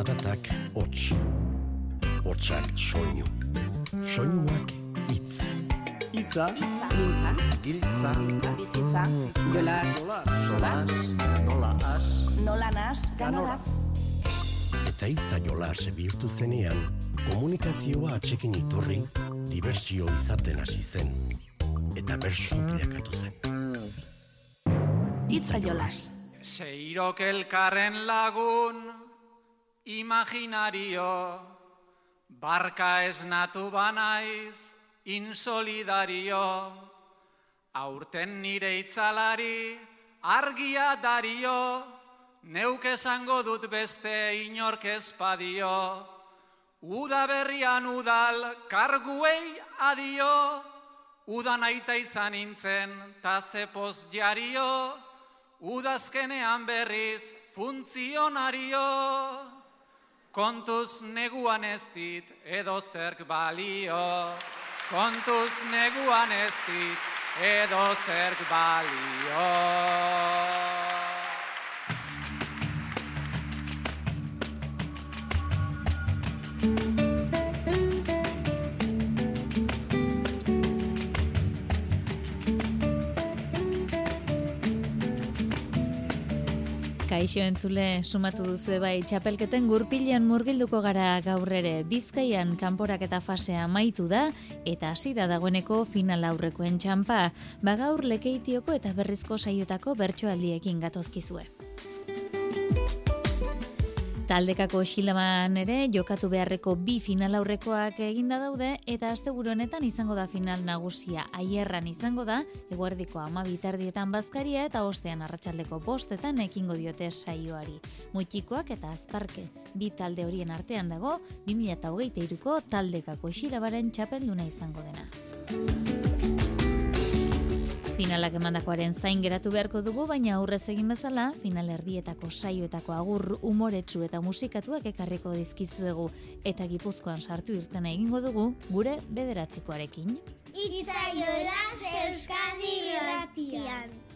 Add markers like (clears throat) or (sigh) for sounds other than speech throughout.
Zaratak hots. Hotsak soinu. Soinuak itz. Itza. Giltza. Giltza. Bizitza. Jola. Sola. Nola as. Nola nas. Ganoraz. Eta itza jolas bihurtu zenean, komunikazioa atxekin iturri, dibertsio izaten hasi zen. Eta bersu bilakatu zen. Itza jolas. Seirok elkarren lagun, imaginario, barka esnatu banaiz, insolidario, aurten nire itzalari, argia dario, neuk esango dut beste inork ezpadio, uda berrian udal, karguei adio, udan aita izan nintzen, ta zepoz jario, Udazkenean berriz funtzionario, kontuz neguan ez dit edo zerk balio. Kontuz neguan ez dit edo zerk balio. Kaixo entzule, sumatu duzu bai txapelketen gurpilean murgilduko gara gaur ere. Bizkaian kanporak eta fasea maitu da, eta hasi da dagoeneko final aurrekoen txampa. Ba gaur lekeitioko eta berrizko saiotako bertsoaldiekin gatozkizue. Taldekako xilaman ere jokatu beharreko bi final aurrekoak eginda daude eta asteburu honetan izango da final nagusia. Aierran izango da eguerdiko 12 tardietan bazkaria eta ostean arratsaldeko bostetan ekingo diote saioari. Mutikoak eta azparke bi talde horien artean dago 2023ko taldekako xilabaren txapelduna izango dena. Finalak emandakoaren zain geratu beharko dugu, baina aurrez egin bezala, final erdietako saioetako agur umoretsu eta musikatuak ekarriko dizkitzuegu eta gipuzkoan sartu irtena egingo dugu gure bederatzikoarekin. Itzaiola Euskadi Irratian.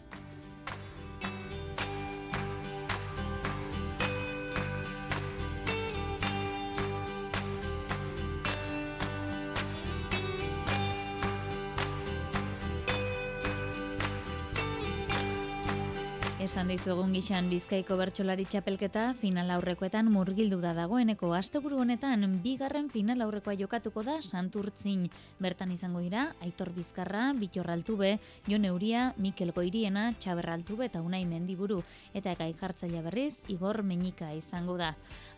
Esan dizu egun gixan Bizkaiko bertsolari txapelketa final aurrekoetan murgildu da dagoeneko asteburu honetan bigarren final aurrekoa jokatuko da Santurtzin. Bertan izango dira Aitor Bizkarra, Bitor Altube, Jon Euria, Mikel Goiriena, Txaber Altube eta Unai Mendiburu eta gai jartzaile berriz Igor Meñika izango da.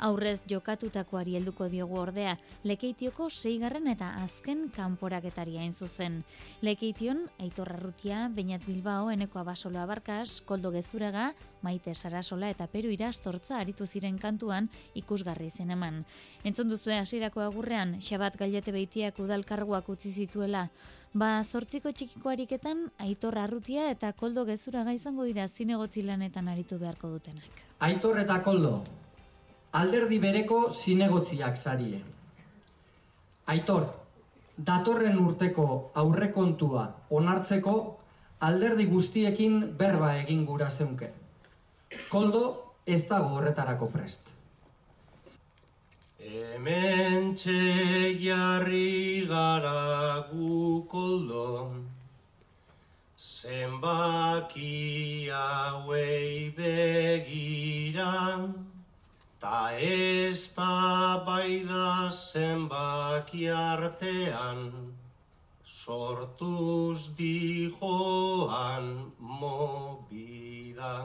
Aurrez jokatutakoari helduko diogu ordea Lekeitioko seigarren eta azken kanporaketaria hain zuzen. Lekeition Aitor Arrutia, Beñat Bilbao, Eneko Abasolo Abarkas, Koldo Gezuraga, Maite Sarasola eta Peru Irastortza aritu ziren kantuan ikusgarri zen eman. Entzun duzue hasierako agurrean, Xabat Gailete Beitiak udalkarguak utzi zituela, ba zortziko txikiko ariketan Aitor Arrutia eta Koldo Gezuraga izango dira zinegotzi lanetan aritu beharko dutenak. Aitor eta Koldo, alderdi bereko zinegotziak zarie. Aitor, datorren urteko aurrekontua onartzeko alderdi guztiekin berba egin gura zeunke. Koldo ez dago horretarako prest. Hemen jarri gara gu koldo, zenbaki hauei begira, ta ez da bai da zenbaki artean, sortuz dijoan mobida.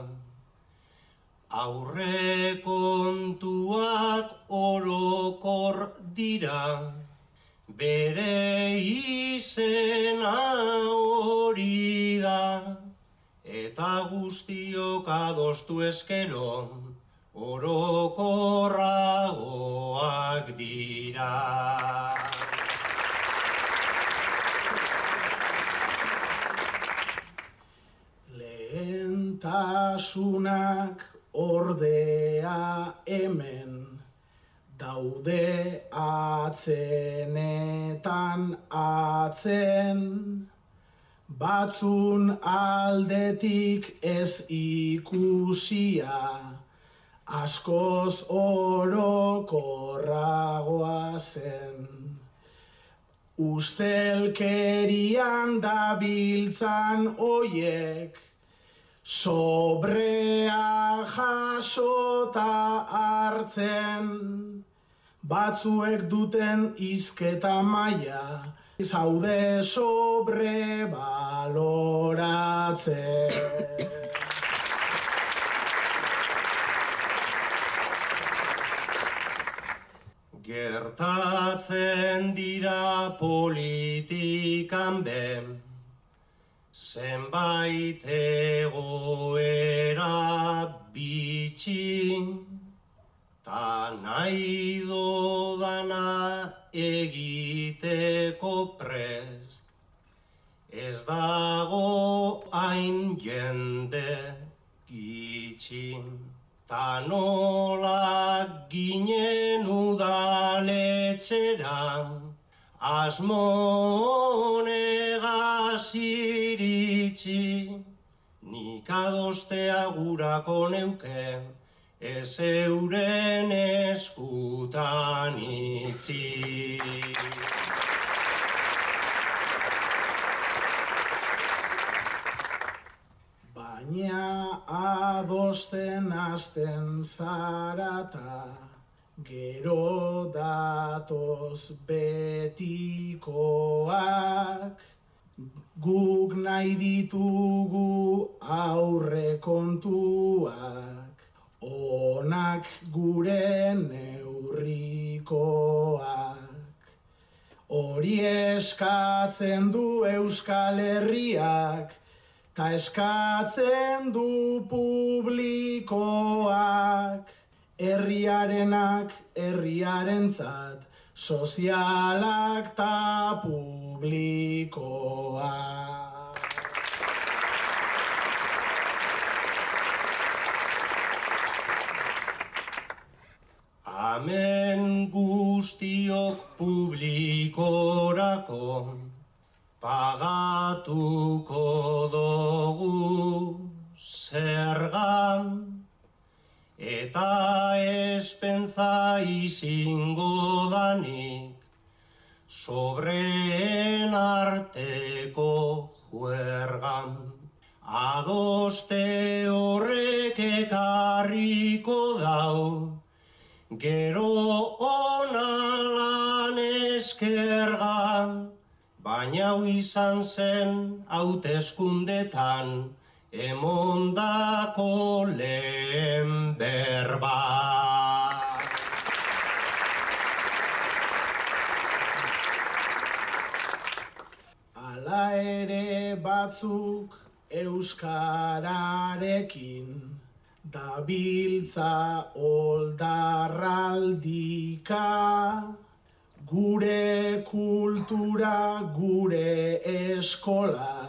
Aurre kontuak orokor dira, bere izena hori da, eta guztiok adostu eskero, orokorragoak dira. Lehentasunak ordea hemen daude atzenetan atzen batzun aldetik ez ikusia askoz orokorragoa zen. Ustelkerian da biltzan oiek, sobrea jasota hartzen, batzuek duten izketa maia, zaude sobre baloratzen. Gertatzen dira politikan ben, zenbait egoera bitxi, ta nahi dodana egiteko prest. Ez dago hain jende gitxin. Ta nola ginen udaletxera, asmonegaz iritsi, nik adostea gurako neuke, ez euren eskutan itzi. Baina adosten hasten zarata, gero datoz betikoak, guk nahi ditugu aurre kontuak, onak gure neurrikoak. Hori eskatzen du Euskal Herriak, Ta eskatzen du publikoak, herriarenak herriarentzat, sozialak ta publikoak. Amen guztiok publikorako, pagatuko dugu zergan, eta espentza izingo danik, sobreen arteko juergan. Adoste horrek ekarriko dau, gero onalan eskergan, baina hau izan zen hauteskundetan emondako lehen berba. Hala ere batzuk euskararekin dabiltza oldarraldika gure kultura gure eskolak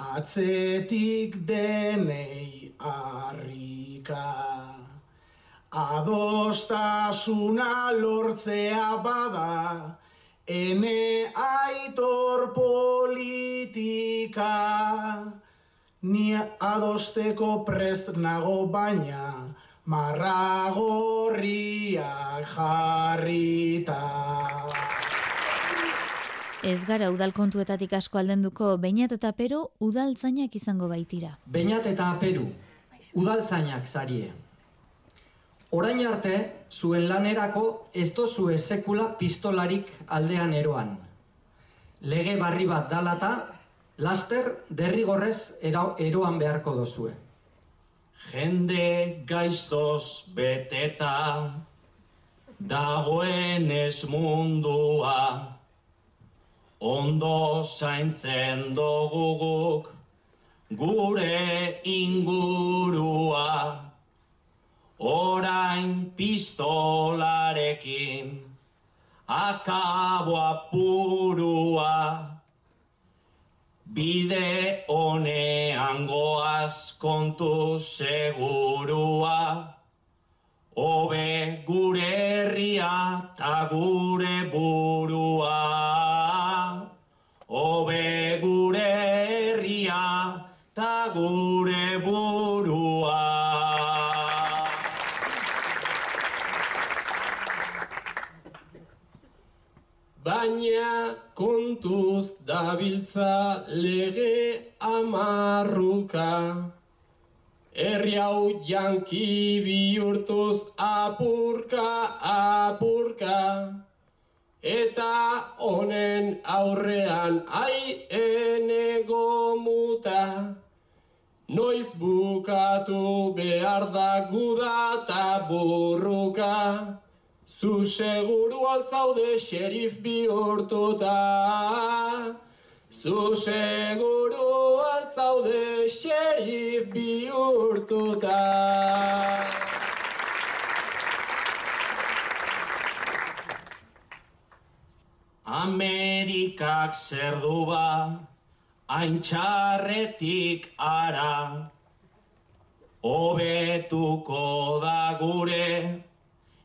atzetik denei harrika adostasuna lortzea bada ene aitor politika ni adosteko prest nago baina marragorriak jarrita. Ez gara udal kontuetatik asko aldenduko, bainat eta pero udaltzainak izango baitira. Beñat eta Peru, udaltzainak zarie. Orain arte, zuen lanerako ez dozue sekula pistolarik aldean eroan. Lege barri bat dalata, laster derrigorrez ero- eroan beharko dozue. Jende gaiztoz beteta dagoen ez mundua ondo zaintzen dugu guk gure ingurua. Orain pistolarekin akaboa purua. Bide honean goaz kontu segurua, Obe gure herria ta gure burua. Obe gure herria ta gure burua. Baina kontuz dabiltza lege amarruka. Herri hau janki bihurtuz apurka, apurka. Eta honen aurrean ai enego muta. Noiz bukatu behar da guda eta burruka. Zu seguru altzaude xerif bihurtuta. Zu seguru altzaude xerif bihurtuta. Amerikak zer du ba, hain txarretik ara, hobetuko da gure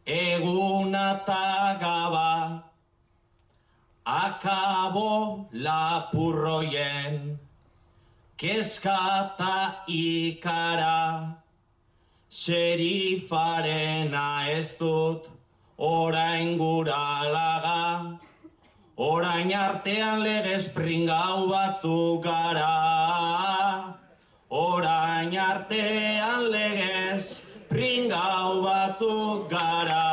eguna eta gaba, akabo lapurroien, kezkata ikara, Xerifarena ez dut, orain gura laga, orain artean legez pringau batzuk gara. Orain artean legez pringau batzuk gara.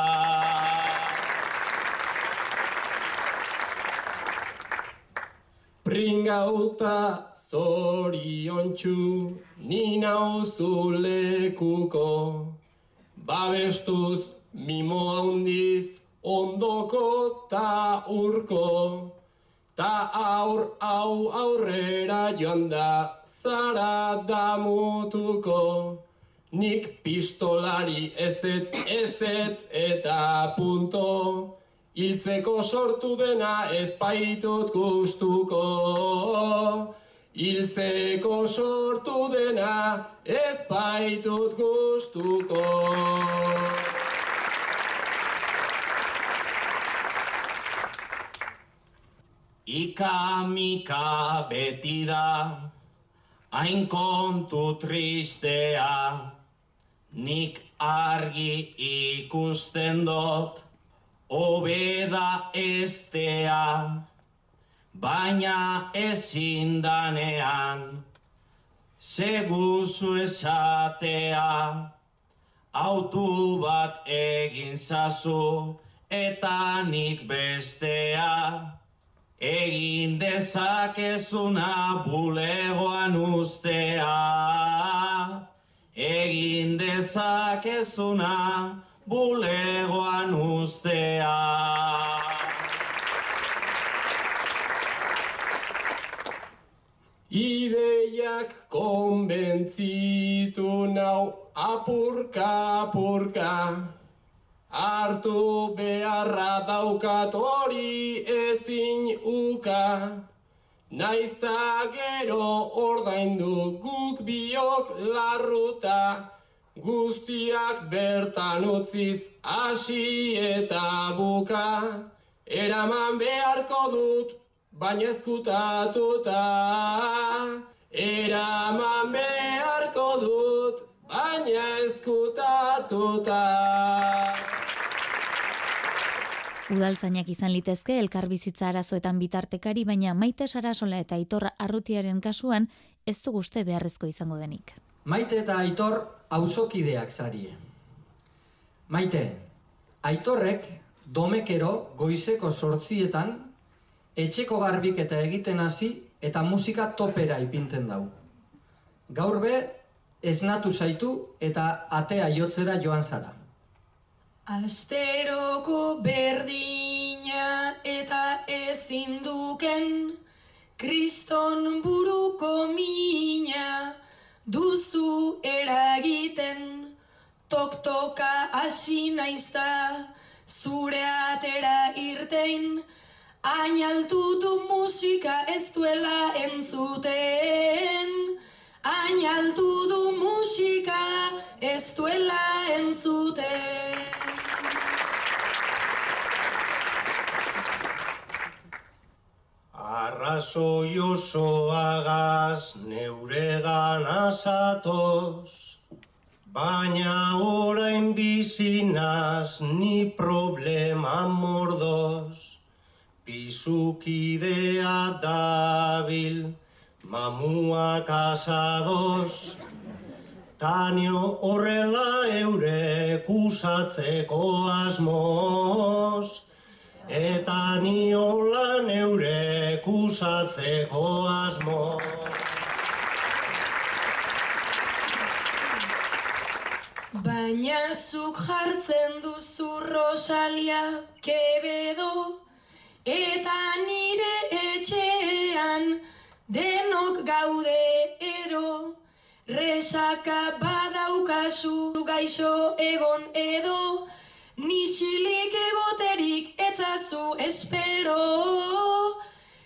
Pringauta zoriontxu ni nauzu lekuko, babestuz mimo handiz ondoko ta urko, ta aur hau aurrera joan da zara damutuko. Nik pistolari ezetz ezetz eta punto, hiltzeko sortu dena ez baitut gustuko. Hiltzeko sortu dena ez baitut gustuko. Ikamika beti da, hain kontu tristea, nik argi ikusten dut, hobeda estea, baina ezin danean, seguzu esatea, autu bat egin zazu, eta nik bestea, egin dezakezuna bulegoan ustea. Egin dezakezuna bulegoan ustea. Ideiak konbentzitu nau apurka apurka Hartu beharra daukat hori ezin uka. Naizta gero ordaindu guk biok larruta. Guztiak bertan utziz hasi eta buka. Eraman beharko dut baina ezkutatuta. Eraman beharko dut baina ezkutatuta Udaltzainak izan litezke elkarbizitza arazoetan bitartekari, baina Maite Sarasola eta Aitor Arrutiaren kasuan ez du guzte beharrezko izango denik. Maite eta Aitor auzokideak zarie. Maite, Aitorrek domekero goizeko sortzietan etxeko garbiketa egiten hasi eta musika topera ipinten dau. Gaur be, esnatu zaitu eta atea jotzera joan zara. Asteroko berdina eta ezin duken Kriston buruko mina duzu eragiten. Toktoka hasi naizta zure atera irtein. Ainaltu du musika ez duela entzuten Ainaltu du musika ez duela entzuten Arrazoi osoagaz neuregan azatoz, baina orain bizinaz ni problema mordoz. Pisukidea dabil, mamuak asados, Tanio horrela eure kusatzeko asmoz, eta niolan eure kusatzeko asmoz. Baina zuk jartzen duzu Rosalia Kebedo Eta nire etxean denok gaude ero Resaka badaukazu gaixo egon edo Nisilik egoterik etzazu espero.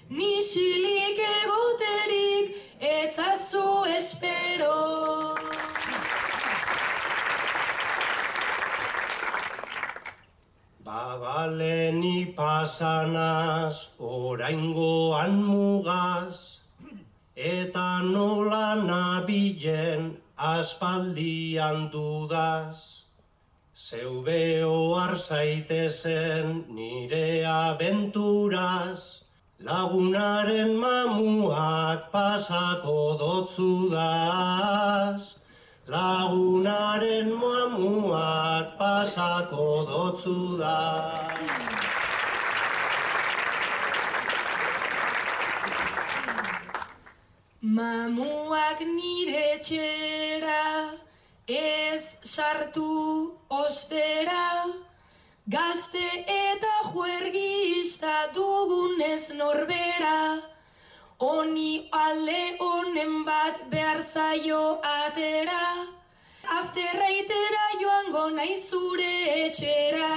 Nisilik egoterik etzazu espero. Babaleni pasanaz oraingoan mugaz, eta nola nabilen aspaldian dudaz. Zeu behar zaitezen nire abenturaz, lagunaren mamuak pasako dotzudaz. Lagunaren mamuak pasako dotzu Mamuak nire txera ez sartu ostera. Gazte eta juergista dugunez norbera. Oni alde honen bat behar zaio atera. Afterraitera joango nahi zure etxera.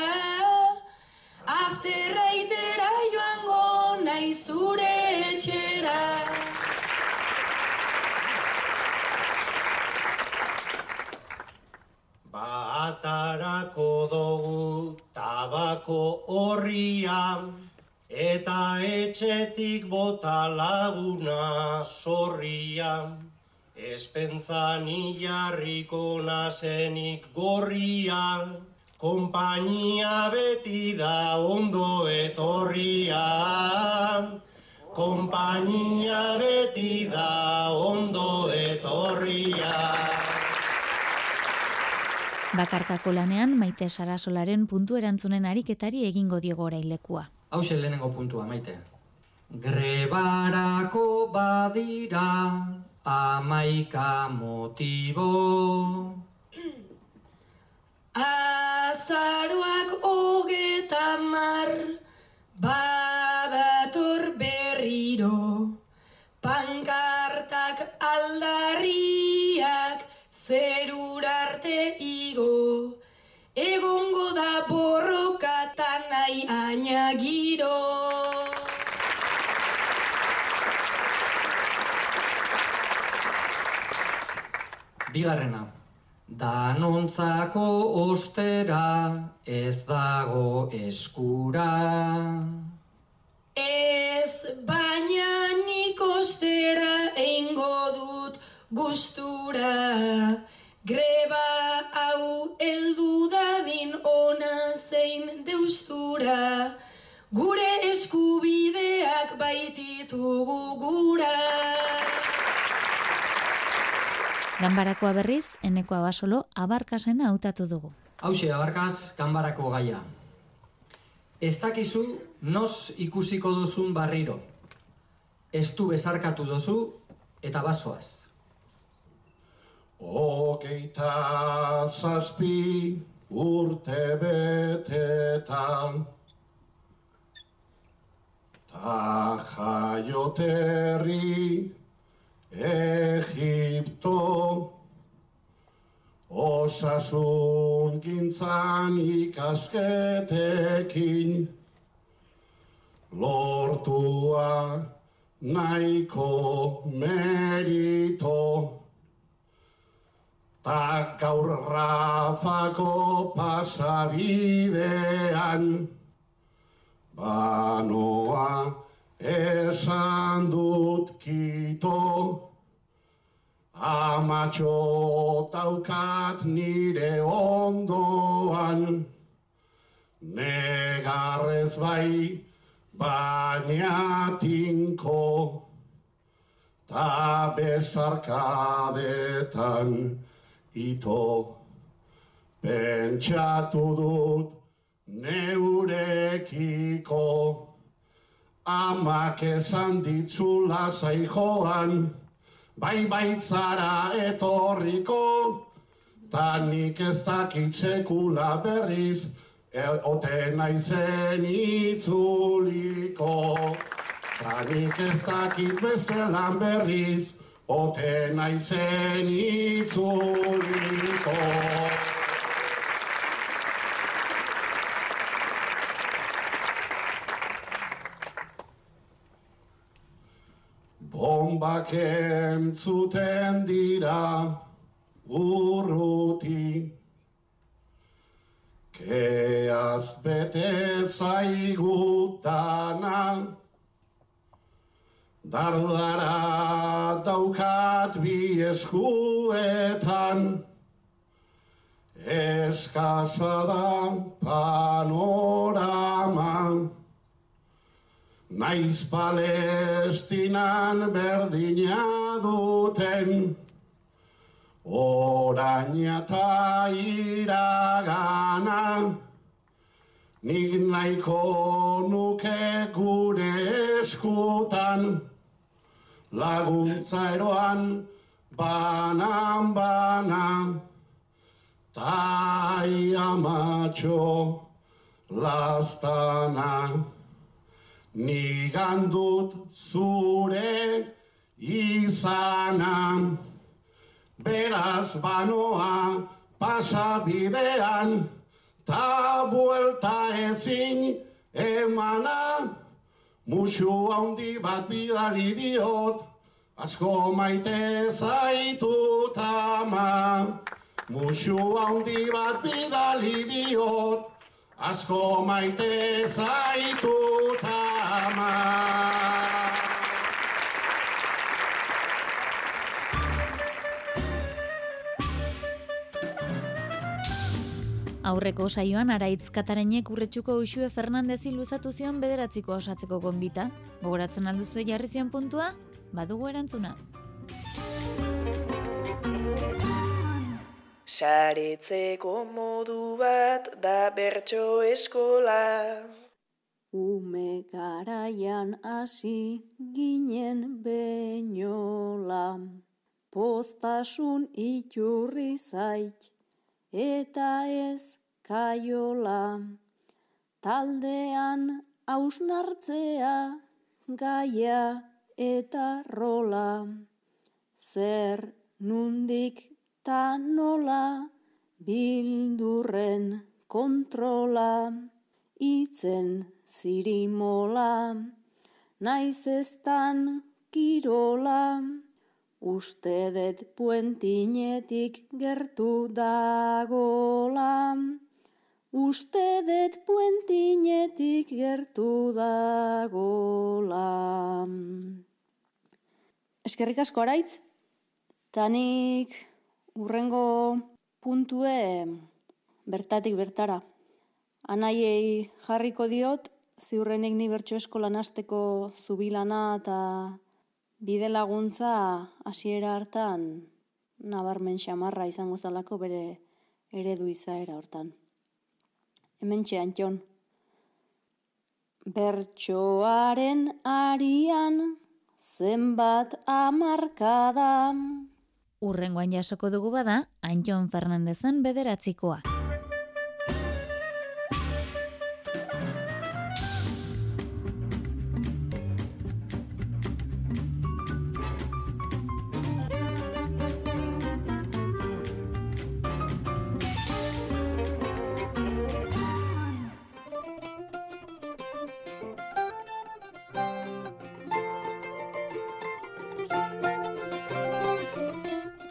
Afterraitera joango nahi zure etxera Batarako dugu tabako horrian, eta etxetik bota laguna zorrian. Espentzan ilarriko nazenik gorrian, kompainia beti da ondo etorrian. Kompainia beti da ondo etorrian. Bakarkako lanean maite sarasolaren puntu erantzunen ariketari egingo diogo orailekua. Hau lehenengo puntua, maite. Grebarako badira amaika motibo. (clears throat) Azaroak hogeta mar badator berriro Pankartak aldarriak zerurarte igo Egongo da borrokatan nahi aina giro Bigarrena. Danontzako ostera ez dago eskura. Ez baina nik ostera eingo dut gustura Greba hau eldu dadin ona zein deustura Gure eskubideak baititugu gura Ganbarakoa berriz, eneko abasolo abarkasena hautatu dugu. Hauxe, abarkaz, ganbarako gaia. Ez dakizu nos ikusiko duzun barriro. Ez du bezarkatu duzu eta basoaz. Hogeita zazpi urte betetan. Ta jaioterri Egipto. Osasun gintzan ikasketekin. Lortua nahiko merito Ta gaur rafako pasabidean Banoa esan dut kito. Amatxo taukat nire ondoan Negarrez bai baina tinko. Ta besarkadetan ito pentsatu dut neurekiko amak esan ditzula zaijoan bai baitzara etorriko. Ta nik ez dakitsekula berriz ote naizen itzuliko. Ta nik ez dakit beste lan berriz ote naizen itzuliko Bombak entzuten dira urruti Keaz bete zaigutana Dardara daukat bi eskuetan Eskasa da panorama Naiz palestinan berdina duten Oraina eta iragana. Nik nahiko nuke gure eskutan Laguntza eroan banan bana Tai amatxo lastana. Nigan dut zure izana. Beraz banoa pasabidean Ta buelta ezin emana Musu handi bat bidali diot Asko maite zaitut ama Musu handi bat bidali diot Asko maite zaitut ama Aurreko saioan araitz katarenek urretxuko usue Fernandezi luzatu zion bederatziko osatzeko gonbita. Gogoratzen alduzu jarri zion puntua? Badugu erantzuna. Saretzeko modu bat da bertso eskola. Ume garaian hasi ginen beinola. Poztasun iturri zait eta ez kaiola. Taldean hausnartzea gaia eta rola. Zer nundik ta nola bildurren kontrola. Itzen zirimola, naiz eztan kirola. Uste det puentinetik gertu dagola. Uste det puentinetik gertu dagola. Eskerrik asko araitz, tanik urrengo puntue bertatik bertara. Anaiei jarriko diot, ziurrenik ni bertso eskolan hasteko zubilana eta bide laguntza hasiera hartan nabarmen xamarra izango zalako bere eredu izaera hortan. Hemen txean Bertsoaren arian zenbat amarkada. Urrengoan jasoko dugu bada, Antxon Fernandezen bederatzikoa.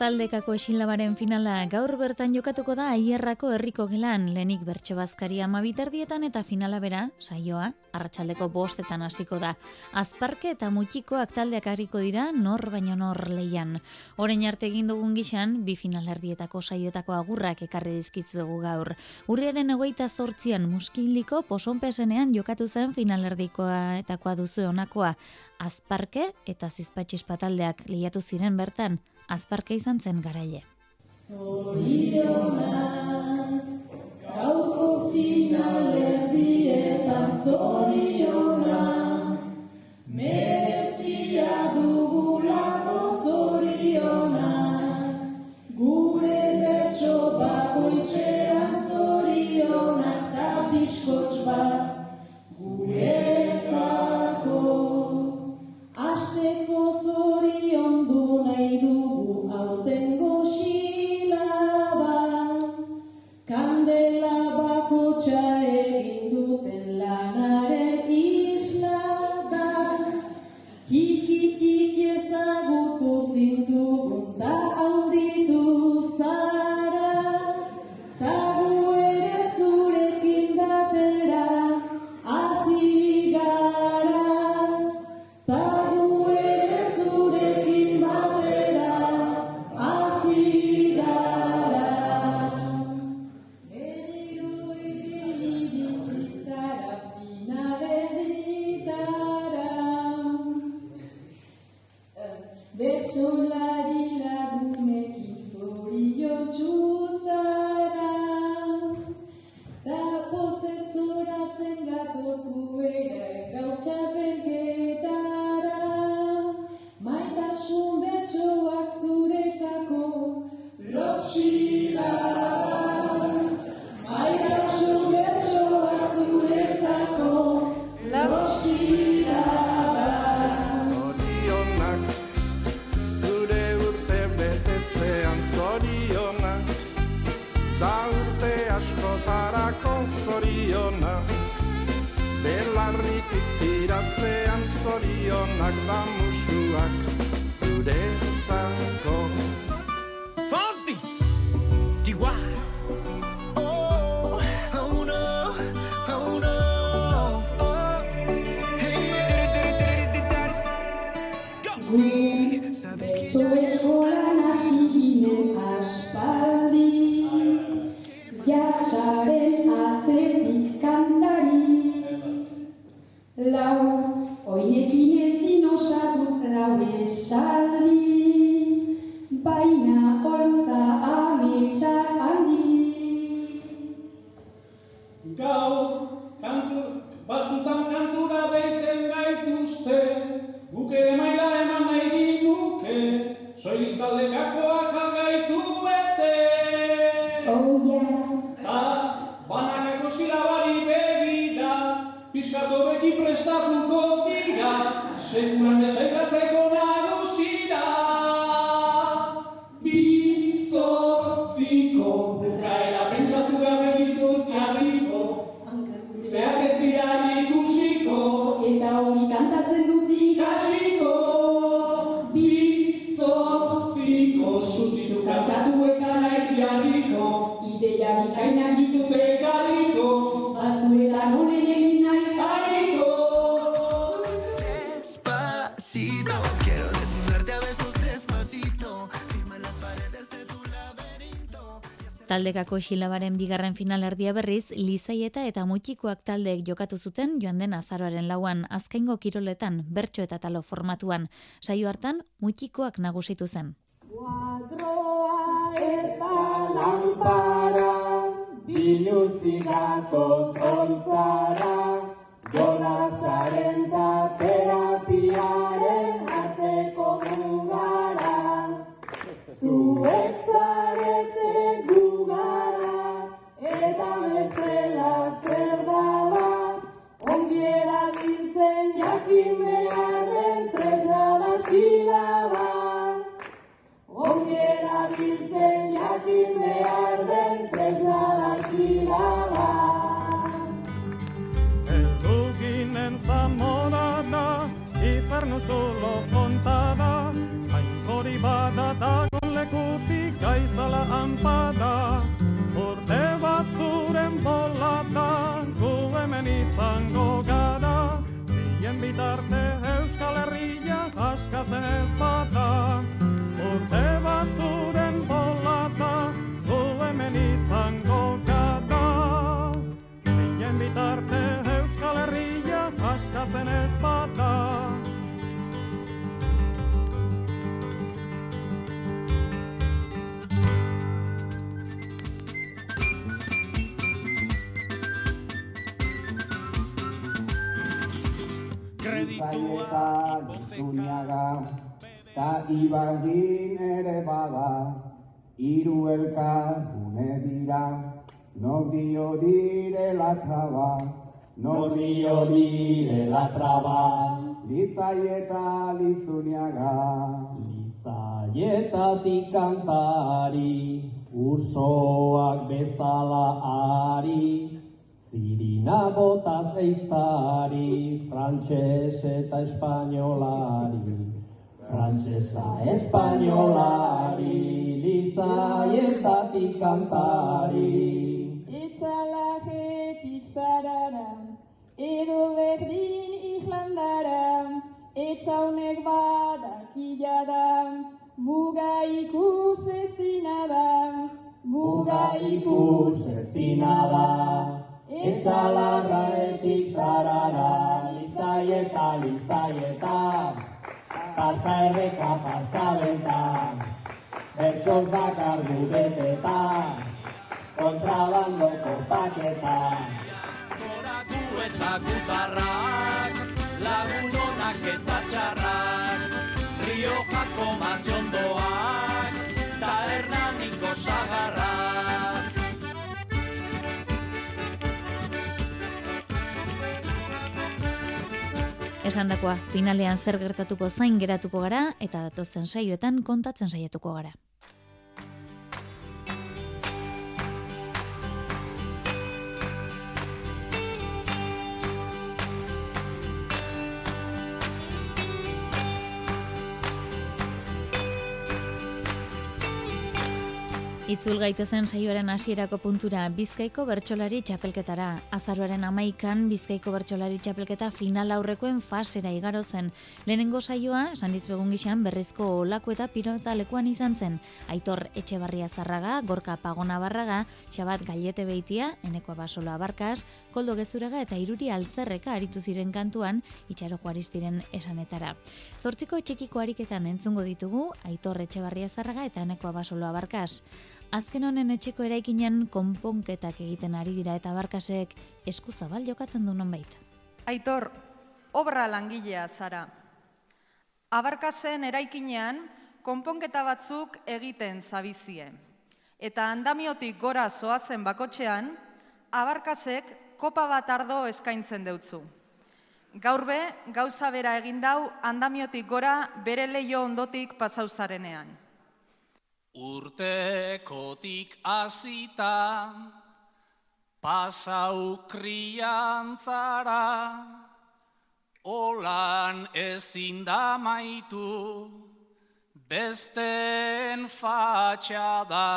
Taldekako esilabaren finala gaur bertan jokatuko da aierrako herriko gelan, lenik bertso bazkari amabiterdietan eta finala bera, saioa, arratsaldeko bostetan hasiko da. Azparke eta mutxikoak taldeak harriko dira nor baino nor leian. Horein arte egin dugun gixan, bi finalerdietako saioetako agurrak ekarri dizkitzuegu gaur. Urriaren egoita zortzian muskiliko posonpesenean jokatu zen finalerdikoa etakoa duzu honakoa. Azparke eta zizpatxispa taldeak lehiatu ziren bertan, azparke izan zen garaile. Zorionak, gauko finalerdietan zorionak, Taldekako xilabaren bigarren finalerdia berriz, Lizaieta eta Mutxikoak taldeek jokatu zuten joan den azaroaren lauan, azkaingo kiroletan, bertso eta talo formatuan. Saio hartan, Mutxikoak nagusitu zen. Kuadroa eta lampara, biluzik gatoz ontzara, Jonasaren da terapiaren arteko mugara. Zuek zarete gugara, eta bestela zer daba, ongi erabiltzen jakin behar den tresna da silaba. Ongi erabiltzen jakin behar den tresna da silaba. Duginen zamorada, inferno solo kontada, hain hori bada leku estampada, urte batzuren bolata, gu hemen izango gara, bien bitarte Euskal Herria askatzen ez bada, urte batzuren bolata, gu hemen izango Ta ibardin ere bada Iru elkargune dira Nok dio direla traba Nok dio direla traba Lizaieta Lizuniaga Lizaietatik kantari Usoak bezala ari Zirina botaz eiztari, frantxez eta espainolari. Frantxeza espainolari, lizaietatik kantari. Itzalajetik zarara, edo berdin Irlandara, etxaunek badakila da, muga ikus ezina da, Muga ikus ezina da, etxalarra etik zarara, lizaieta, lizaieta, pasa erreka, pasa benta, bertxok bakar gubeteta, kontrabando kopaketa. Goraku eta gutarrak, lagun onak eta txarrak, Riojako matxondoak, Esandakoa, finalean zer gertatuko zain geratuko gara eta datozen saioetan kontatzen saiatuko gara. Itzul gaitezen saioaren hasierako puntura Bizkaiko bertsolari txapelketara. Azaroaren amaikan Bizkaiko bertsolari txapelketa final aurrekoen fasera igaro zen. Lehenengo saioa, esan dizbegun gixan, berrizko olako eta pirotalekuan izan zen. Aitor Etxebarria Zarraga, Gorka Pagona Barraga, Xabat Gaiete Beitia, Eneko Abasolo Abarkas, Koldo Gezuraga eta Iruri Altzerreka aritu ziren kantuan, itxaro juaristiren esanetara. Zortziko txekiko ariketan entzungo ditugu, Aitor Etxebarria Zarraga eta Eneko Abasolo Abarkas. Azken honen etxeko eraikinean konponketak egiten ari dira eta barkasek esku zabal jokatzen du nonbait. Aitor, obra langilea zara. Abarkasen eraikinean konponketa batzuk egiten zabizie. Eta andamiotik gora zoazen bakotxean, abarkasek kopa bat ardo eskaintzen deutzu. Gaur be, gauza bera egin dau andamiotik gora bere leio ondotik pasauzarenean. Urtekotik hasita pasau kriantzara Olan ezin da maitu besten fatxada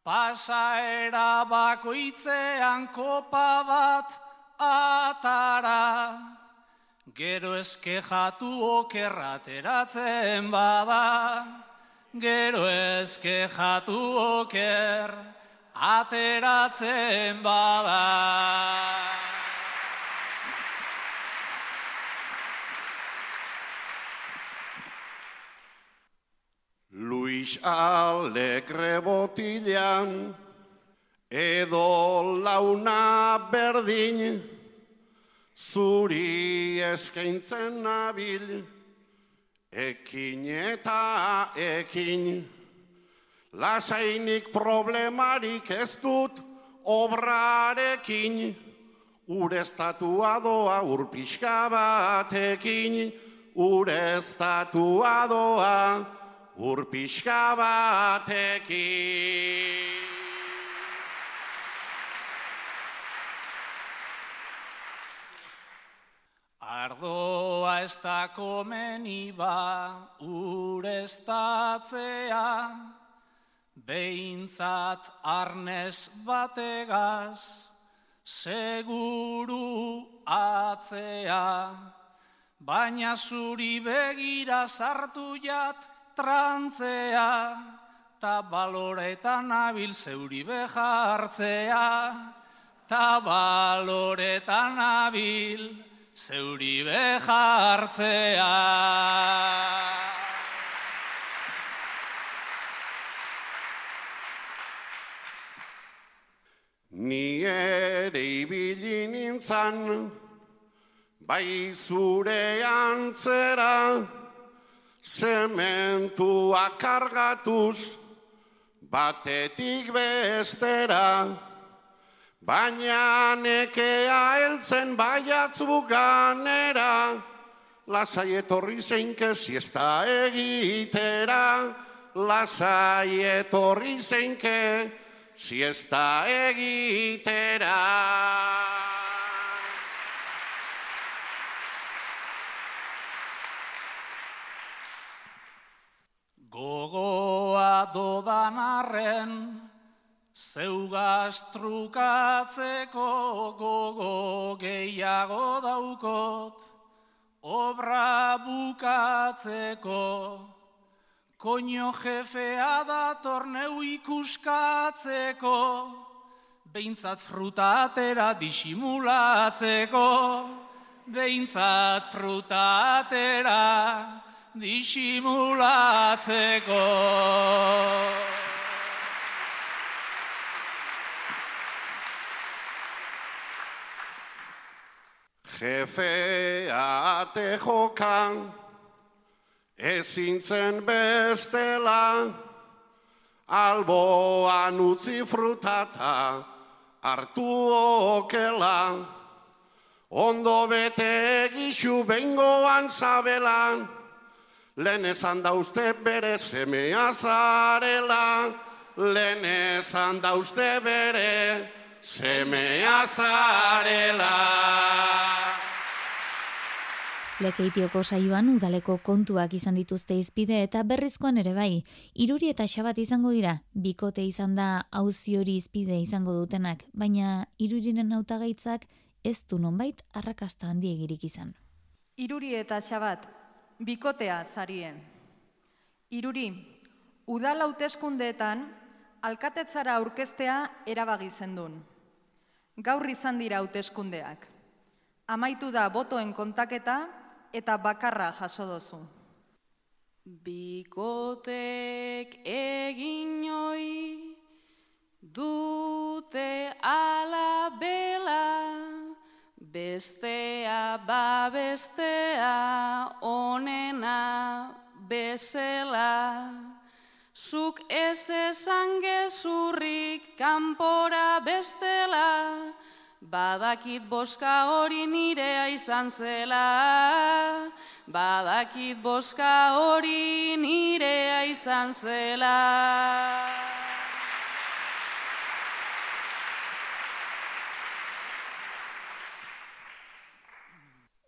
Pasaera bakoitzean kopa bat atara Gero eskejatu okerrateratzen bada Gero ezke jatu oker, ateratzen bada. Luis Alegre botilan, edo launa berdin, zuri eskaintzen nabil, Ekin eta ekin, lasainik problemarik ez dut obrarekin, ureztatua doa urpixka batekin, ureztatua doa urpixka batekin. Ardoa ez da komeni ba ureztatzea, behintzat arnez bategaz, seguru atzea, baina zuri begira sartu jat trantzea, ta baloretan abil zeuri behartzea, ta baloretan abil zeuri behartzea. Ni ere ibili nintzan, bai zure antzera, sementua kargatuz, batetik bestera, baina nekea heltzen baiatzu ganera, lasai etorri zeinke siesta egitera, lasai etorri zeinke siesta egitera. Gogoa dodan arren, zeugaz trukatzeko gogo gehiago daukot, obra bukatzeko, koño jefea da torneu ikuskatzeko, behintzat fruta atera disimulatzeko, behintzat fruta atera disimulatzeko. Jefea ate jokan, ezin zen bestela, alboan utzi frutata, hartu okela, ondo bete gixu bengoan zabelan, lehen esan da uste bere semea zarela, lehen esan da uste bere semea zarela. Lekeitioko saioan udaleko kontuak izan dituzte izpide eta berrizkoan ere bai. Iruri eta xabat izango dira, bikote izan da auzi hori izpide izango dutenak, baina iruriren hautagaitzak ez du nonbait arrakasta handiegirik izan. Iruri eta xabat, bikotea zarien. Iruri, udal hauteskundeetan alkatetzara aurkeztea erabagi zendun. Gaur izan dira hauteskundeak. Amaitu da botoen kontaketa eta bakarra jaso dozu. Bikotek egin oi dute ala bela, bestea babestea onena bezela. Zuk ez esan gezurrik kanpora bestela, Badakit boska hori nirea izan zela, badakit boska hori nirea izan zela.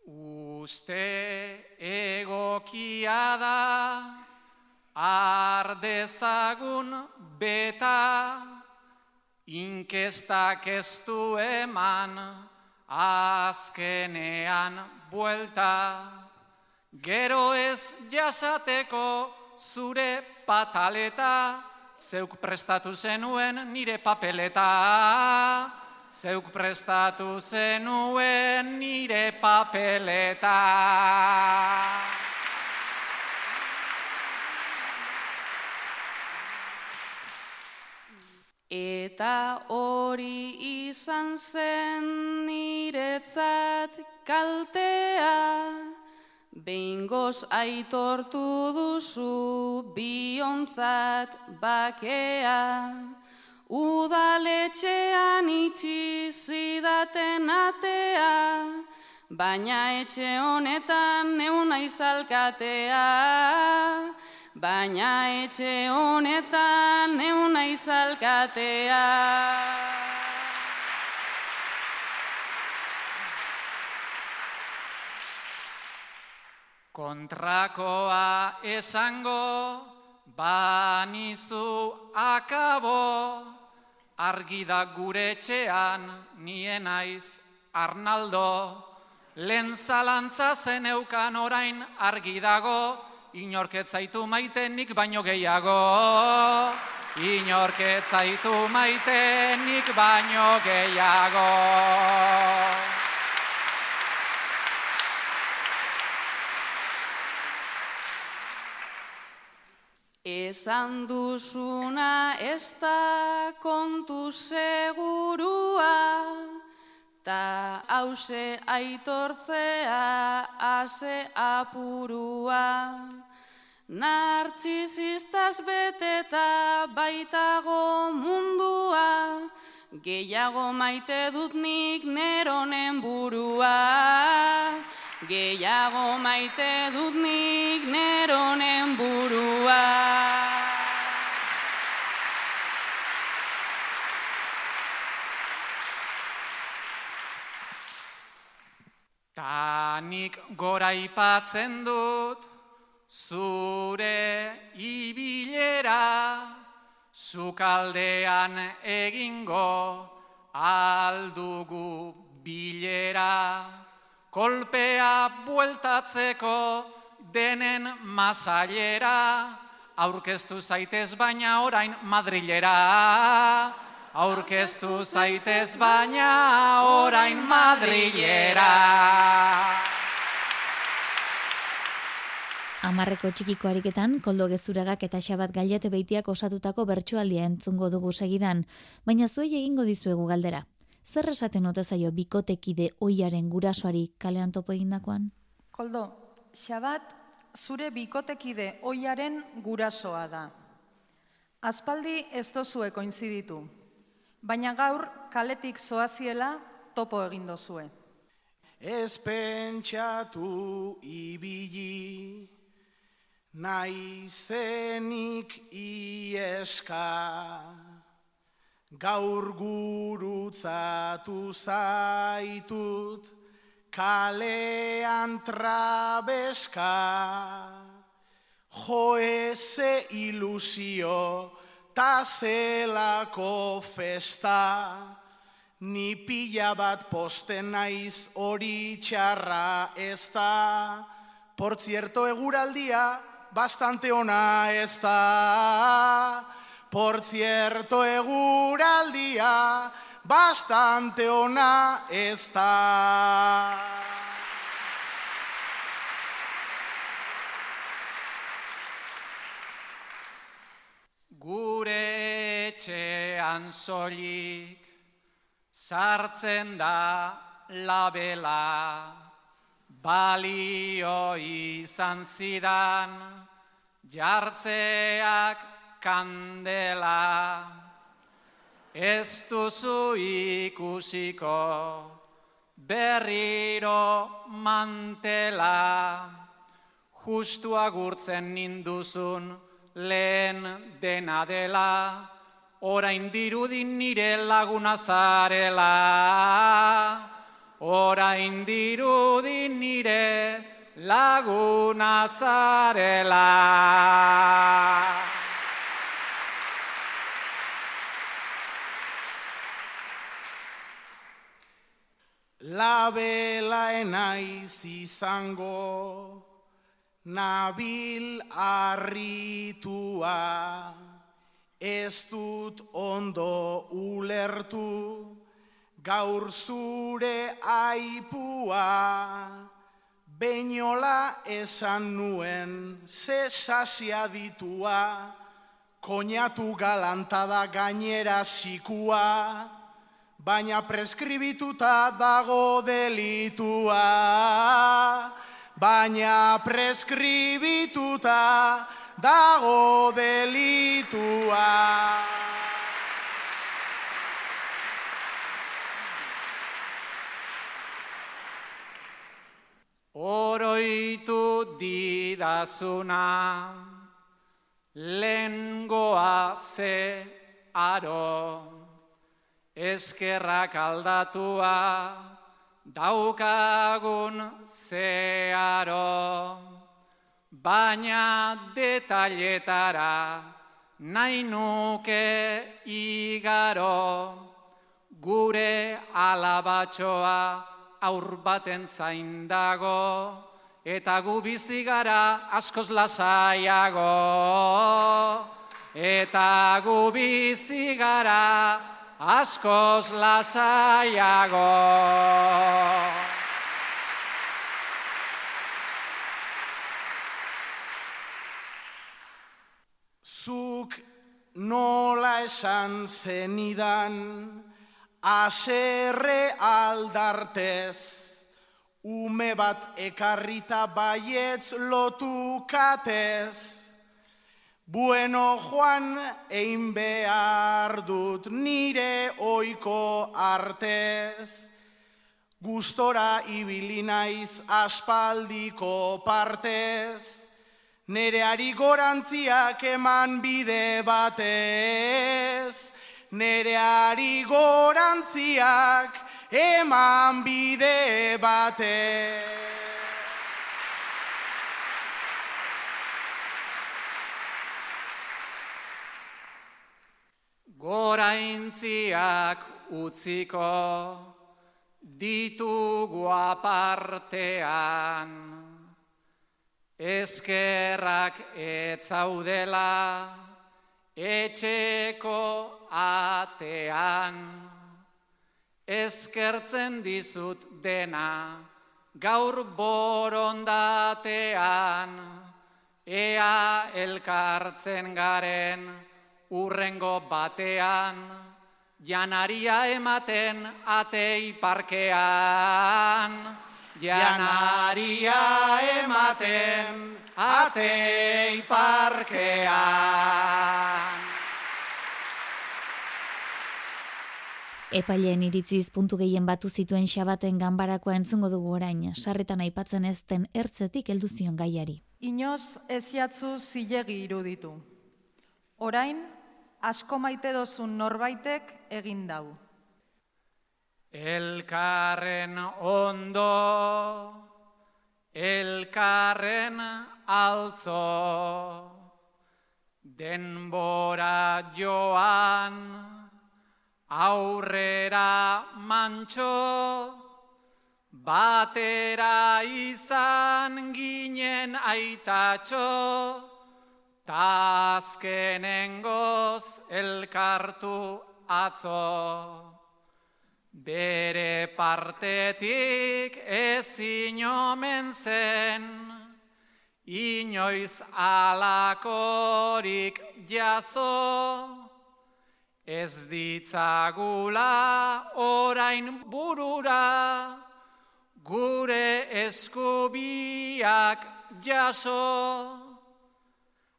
Uste egokia da, ardezagun beta, Inkestak ez du eman, azkenean buelta. Gero ez jasateko zure pataleta, zeuk prestatu zenuen nire papeleta. Zeuk prestatu zenuen nire papeleta. Eta hori izan zen niretzat kaltea, behingoz aitortu duzu biontzat bakea, udaletxean itxi zidaten atea, baina etxe honetan neuna izalkatea, baina etxe honetan neuna izalkatea. Kontrakoa esango Banizu akabo, argi da gure etxean, nien naiz Arnaldo, lehen zalantza zen eukan orain argi dago, inorketzaitu maitenik baino gehiago. Inorketzaitu maitenik baino gehiago. Esan duzuna ez da kontu segurua, ta hause aitortzea ase apurua. Nartzizistaz beteta baitago mundua, gehiago maite dut nik neronen burua. Gehiago maite dut nik neronen burua. Nik gora ipatzen dut, zure ibilera, zukaldean egingo aldugu bilera. Kolpea bueltatzeko denen masailera, aurkeztu zaitez baina orain Madrilera. Aurkeztu zaitez baina orain Madrilera. Amarreko txikiko ariketan, koldo gezuragak eta xabat gailete beitiak osatutako bertsoaldia entzungo dugu segidan, baina zuei egingo dizuegu galdera. Zer esaten ote zaio bikotekide oiaren gurasoari kalean topo egindakoan? Koldo, xabat zure bikotekide oiaren gurasoa da. Aspaldi ez dozue koinziditu, baina gaur kaletik zoaziela topo egin dozue. Ez pentsatu ibili, naizenik ieska, gaur gurutzatu zaitut, kalean trabeska, jo eze ilusio, ta zelako festa, Ni pila bat posten naiz hori txarra ez da. Por cierto, eguraldia bastante ona ez da. Por cierto, eguraldia bastante ona ez da. Gure etxean soilik sartzen da labela, balio izan zidan, jartzeak kandela. Ez duzu ikusiko berriro mantela, justu agurtzen ninduzun lehen dena dela, orain dirudin nire laguna zarela. Orain dirudin nire laguna zarela. Labela enaiz izango, nabil arritua, ez dut ondo ulertu, gaur zure aipua, Beinola esan nuen, ze sasia ditua, koñatu galantada gainera zikua, baina preskribituta dago delitua. Baina preskribituta dago delitua. Oroitu didazuna, lengoa ze aro, eskerrak aldatua, daukagun zearo. baina detailetara nahi nuke igaro gure alabatxoa aur baten zain dago eta gu bizi gara askoz lasaiago eta gu bizi gara askoz lasaiago Zuk nola esan zenidan aserre aldartez, ume bat ekarrita baietz lotukatez, Bueno, Juan, egin behar dut nire oiko artez, gustora ibili naiz aspaldiko partez, Nereari gorantziak eman bide batez, Nereari gorantziak eman bide batez. Goraintziak utziko ditugu apartean, eskerrak etzaudela etxeko atean, eskertzen dizut dena gaur borondatean, ea elkartzen garen urrengo batean, janaria ematen atei parkean. Janaria ematen atei parkean. Epaileen iritziz puntu gehien batu zituen xabaten ganbarakoa entzungo dugu orain, sarretan aipatzen ez den ertzetik heldu zion gaiari. Inoz ez jatzu zilegi iruditu. Orain, asko maite dozun norbaitek egin dau. Elkarren ondo, elkarren altzo, denbora joan, aurrera mantxo, batera izan ginen aitatxo, Tazkenengoz elkartu atzo, bere partetik ezin omen zen, inoiz alakorik jaso, ez ditzagula orain burura, gure eskubiak jaso.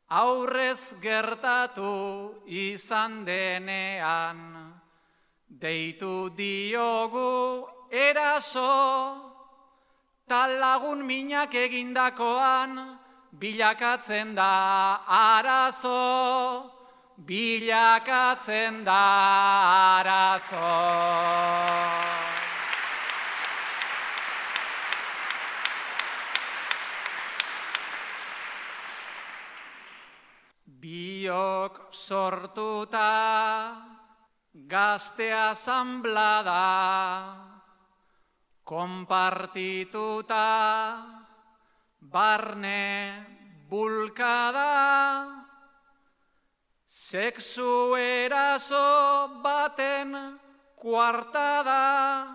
Aurrez gertatu izan denean, deitu diogu eraso, tal lagun minak egindakoan, bilakatzen da arazo, bilakatzen da arazo. Biok sortuta gazte asamblada, konpartituta barne bulkada, sexu eraso baten kuartada,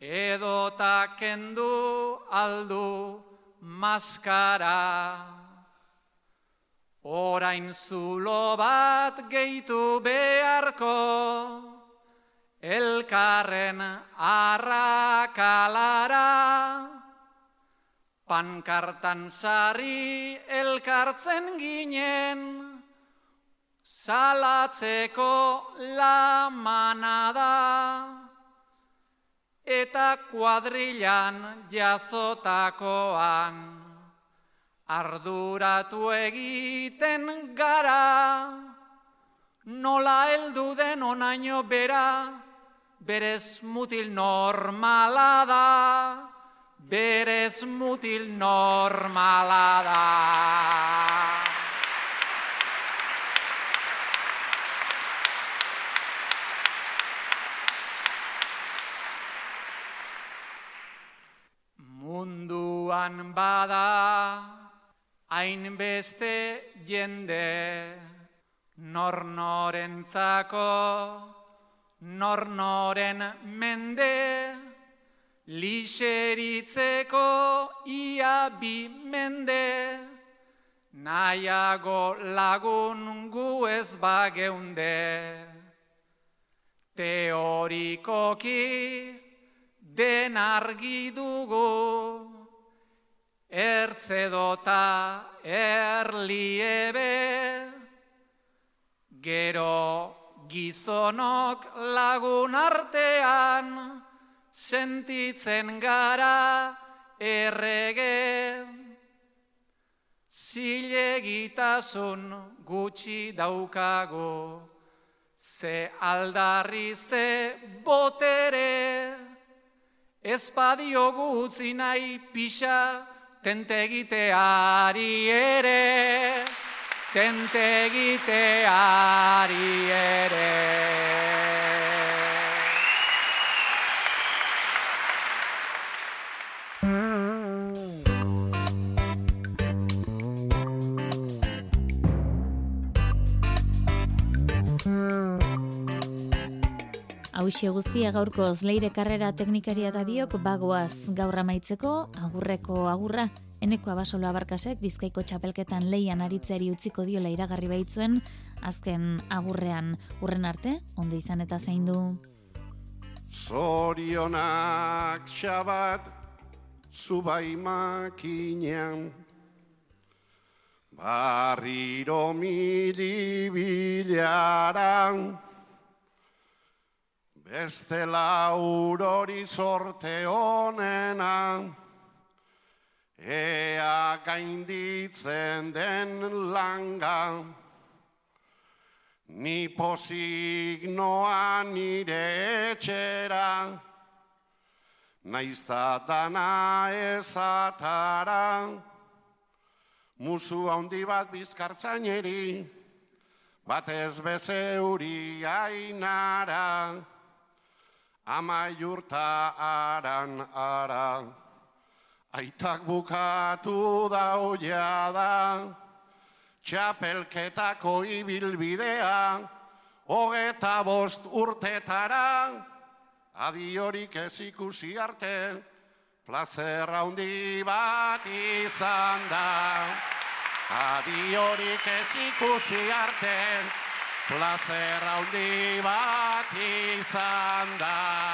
edota kendu aldu maskara. Orain zulo bat gehitu beharko, elkarren arrakalara, pankartan sari elkartzen ginen, salatzeko la manada, eta kuadrilan jazotakoan. Arduratu egiten gara, nola heldu den onaino bera, berez mutil normala da, berez mutil normala da. Munduan bada hainbeste jende nor norentzako nor noren mende lixeritzeko ia bi mende. Nahiago lagun gu ez bageunde. Teorikoki den argi dugu ertzedota erliebe gero gizonok lagun artean sentitzen gara errege. Zilegitasun gutxi daukago ze aldarri ze botere. Espadio gutzi nahi pixa tentegiteari ere, tentegiteari ere. Hauxe guztia gaurkoz leire karrera teknikaria da biok bagoaz gaur amaitzeko agurreko agurra. Eneko abasolo abarkasek bizkaiko txapelketan leian aritzeari utziko diola iragarri baitzuen azken agurrean urren arte, ondo izan eta zein du. Zorionak xabat zubai makinean Barriro mili bilaran Beste laurori sorte honena, ea gainditzen den langa, ni pozik noa nire etxera, naizta dana ezatara, musu handi bat bizkartzaineri, batez bezeuri ainara, amaiurta aran ara, aitak bukatu da da, txapelketako ibilbidea, hogeta bost urtetara, adiorik ez ikusi arte, plazer handi bat izan da. Adiorik ez ikusi arte, placer handi bat izan da.